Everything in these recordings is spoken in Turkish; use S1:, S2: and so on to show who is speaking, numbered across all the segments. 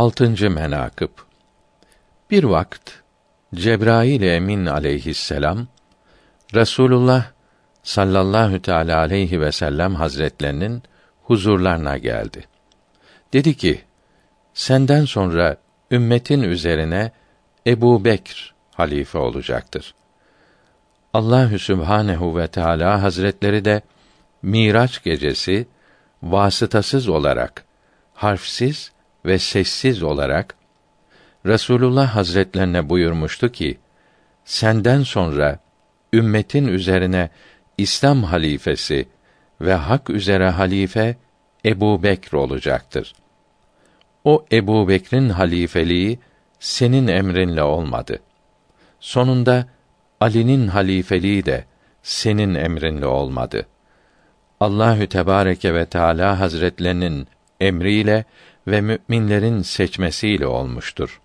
S1: Altıncı menakıb Bir vakt Cebrail emin aleyhisselam Resulullah sallallahu teala aleyhi ve sellem hazretlerinin huzurlarına geldi. Dedi ki: Senden sonra ümmetin üzerine Ebu Bekr halife olacaktır. Allahü Sübhanehu ve Teala Hazretleri de Miraç gecesi vasıtasız olarak harfsiz ve sessiz olarak Resulullah Hazretlerine buyurmuştu ki: Senden sonra ümmetin üzerine İslam halifesi ve hak üzere halife Ebu Bekr olacaktır. O Ebu Bekr'in halifeliği senin emrinle olmadı. Sonunda Ali'nin halifeliği de senin emrinle olmadı. Allahü Tebareke ve Teala Hazretlerinin emriyle ve müminlerin seçmesiyle olmuştur.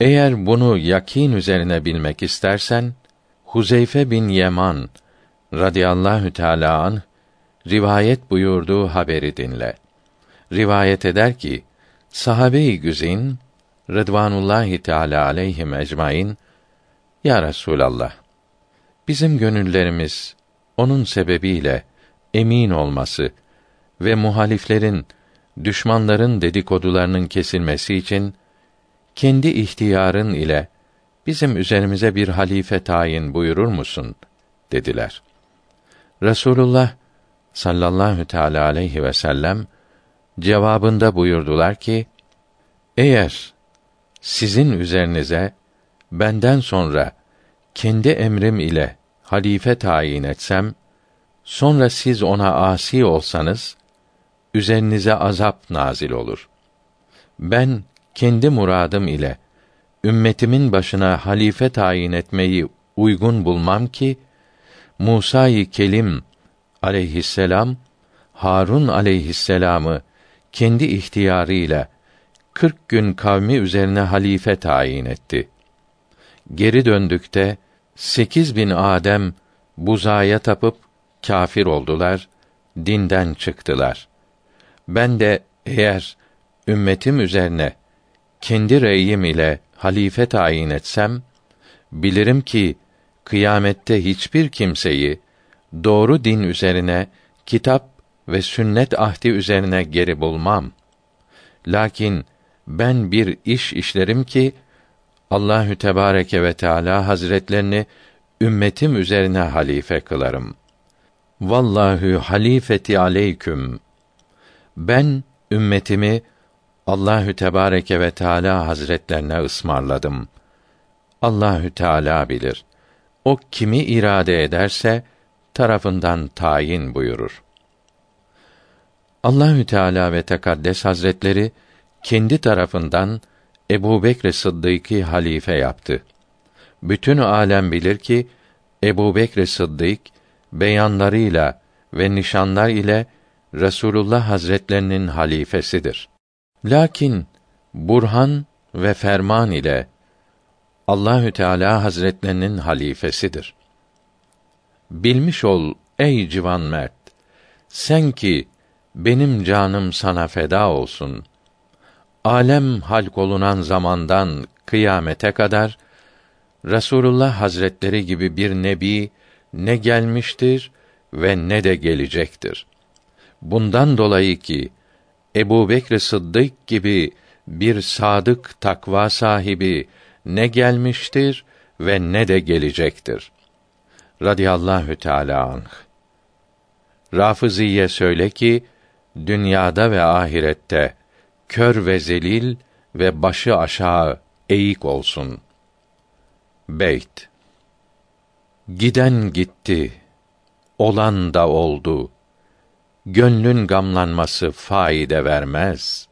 S1: Eğer bunu yakin üzerine bilmek istersen, Huzeyfe bin Yeman radıyallahu teâlâ anh, rivayet buyurduğu haberi dinle. Rivayet eder ki, sahabe-i güzin, Rıdvanullahi Teala aleyhim ecmaîn, Ya Resûlallah, bizim gönüllerimiz, onun sebebiyle emin olması ve muhaliflerin, düşmanların dedikodularının kesilmesi için, kendi ihtiyarın ile bizim üzerimize bir halife tayin buyurur musun? dediler. Resulullah sallallahu teala aleyhi ve sellem cevabında buyurdular ki: Eğer sizin üzerinize benden sonra kendi emrim ile halife tayin etsem, sonra siz ona asi olsanız, üzerinize azap nazil olur. Ben kendi muradım ile ümmetimin başına halife tayin etmeyi uygun bulmam ki Musa'yı Kelim aleyhisselam Harun aleyhisselamı kendi ihtiyarıyla kırk gün kavmi üzerine halife tayin etti. Geri döndükte sekiz bin Adem buzaya tapıp kafir oldular, dinden çıktılar. Ben de eğer ümmetim üzerine kendi reyim ile halife tayin etsem, bilirim ki kıyamette hiçbir kimseyi doğru din üzerine, kitap ve sünnet ahdi üzerine geri bulmam. Lakin ben bir iş işlerim ki Allahü Tebareke ve Teala Hazretlerini ümmetim üzerine halife kılarım. Vallahu halifeti aleyküm. Ben ümmetimi Allahü Tebareke ve Teala Hazretlerine ısmarladım. Allahü Teala bilir. O kimi irade ederse tarafından tayin buyurur. Allahü Teala ve Tekaddes Hazretleri kendi tarafından Ebu Bekr Sıddık'ı halife yaptı. Bütün alem bilir ki Ebu Bekr Sıddık beyanlarıyla ve nişanlar ile Resulullah Hazretlerinin halifesidir. Lakin burhan ve ferman ile Allahü Teala Hazretlerinin halifesidir. Bilmiş ol ey civan mert, sen ki benim canım sana feda olsun. Alem halk olunan zamandan kıyamete kadar Resulullah Hazretleri gibi bir nebi ne gelmiştir ve ne de gelecektir. Bundan dolayı ki Ebu Bekr Sıddık gibi bir sadık takva sahibi ne gelmiştir ve ne de gelecektir. Radiyallahu Teala anh. Rafıziye söyle ki dünyada ve ahirette kör ve zelil ve başı aşağı eğik olsun. Beyt Giden gitti, olan da oldu. Gönlün gamlanması faide vermez.''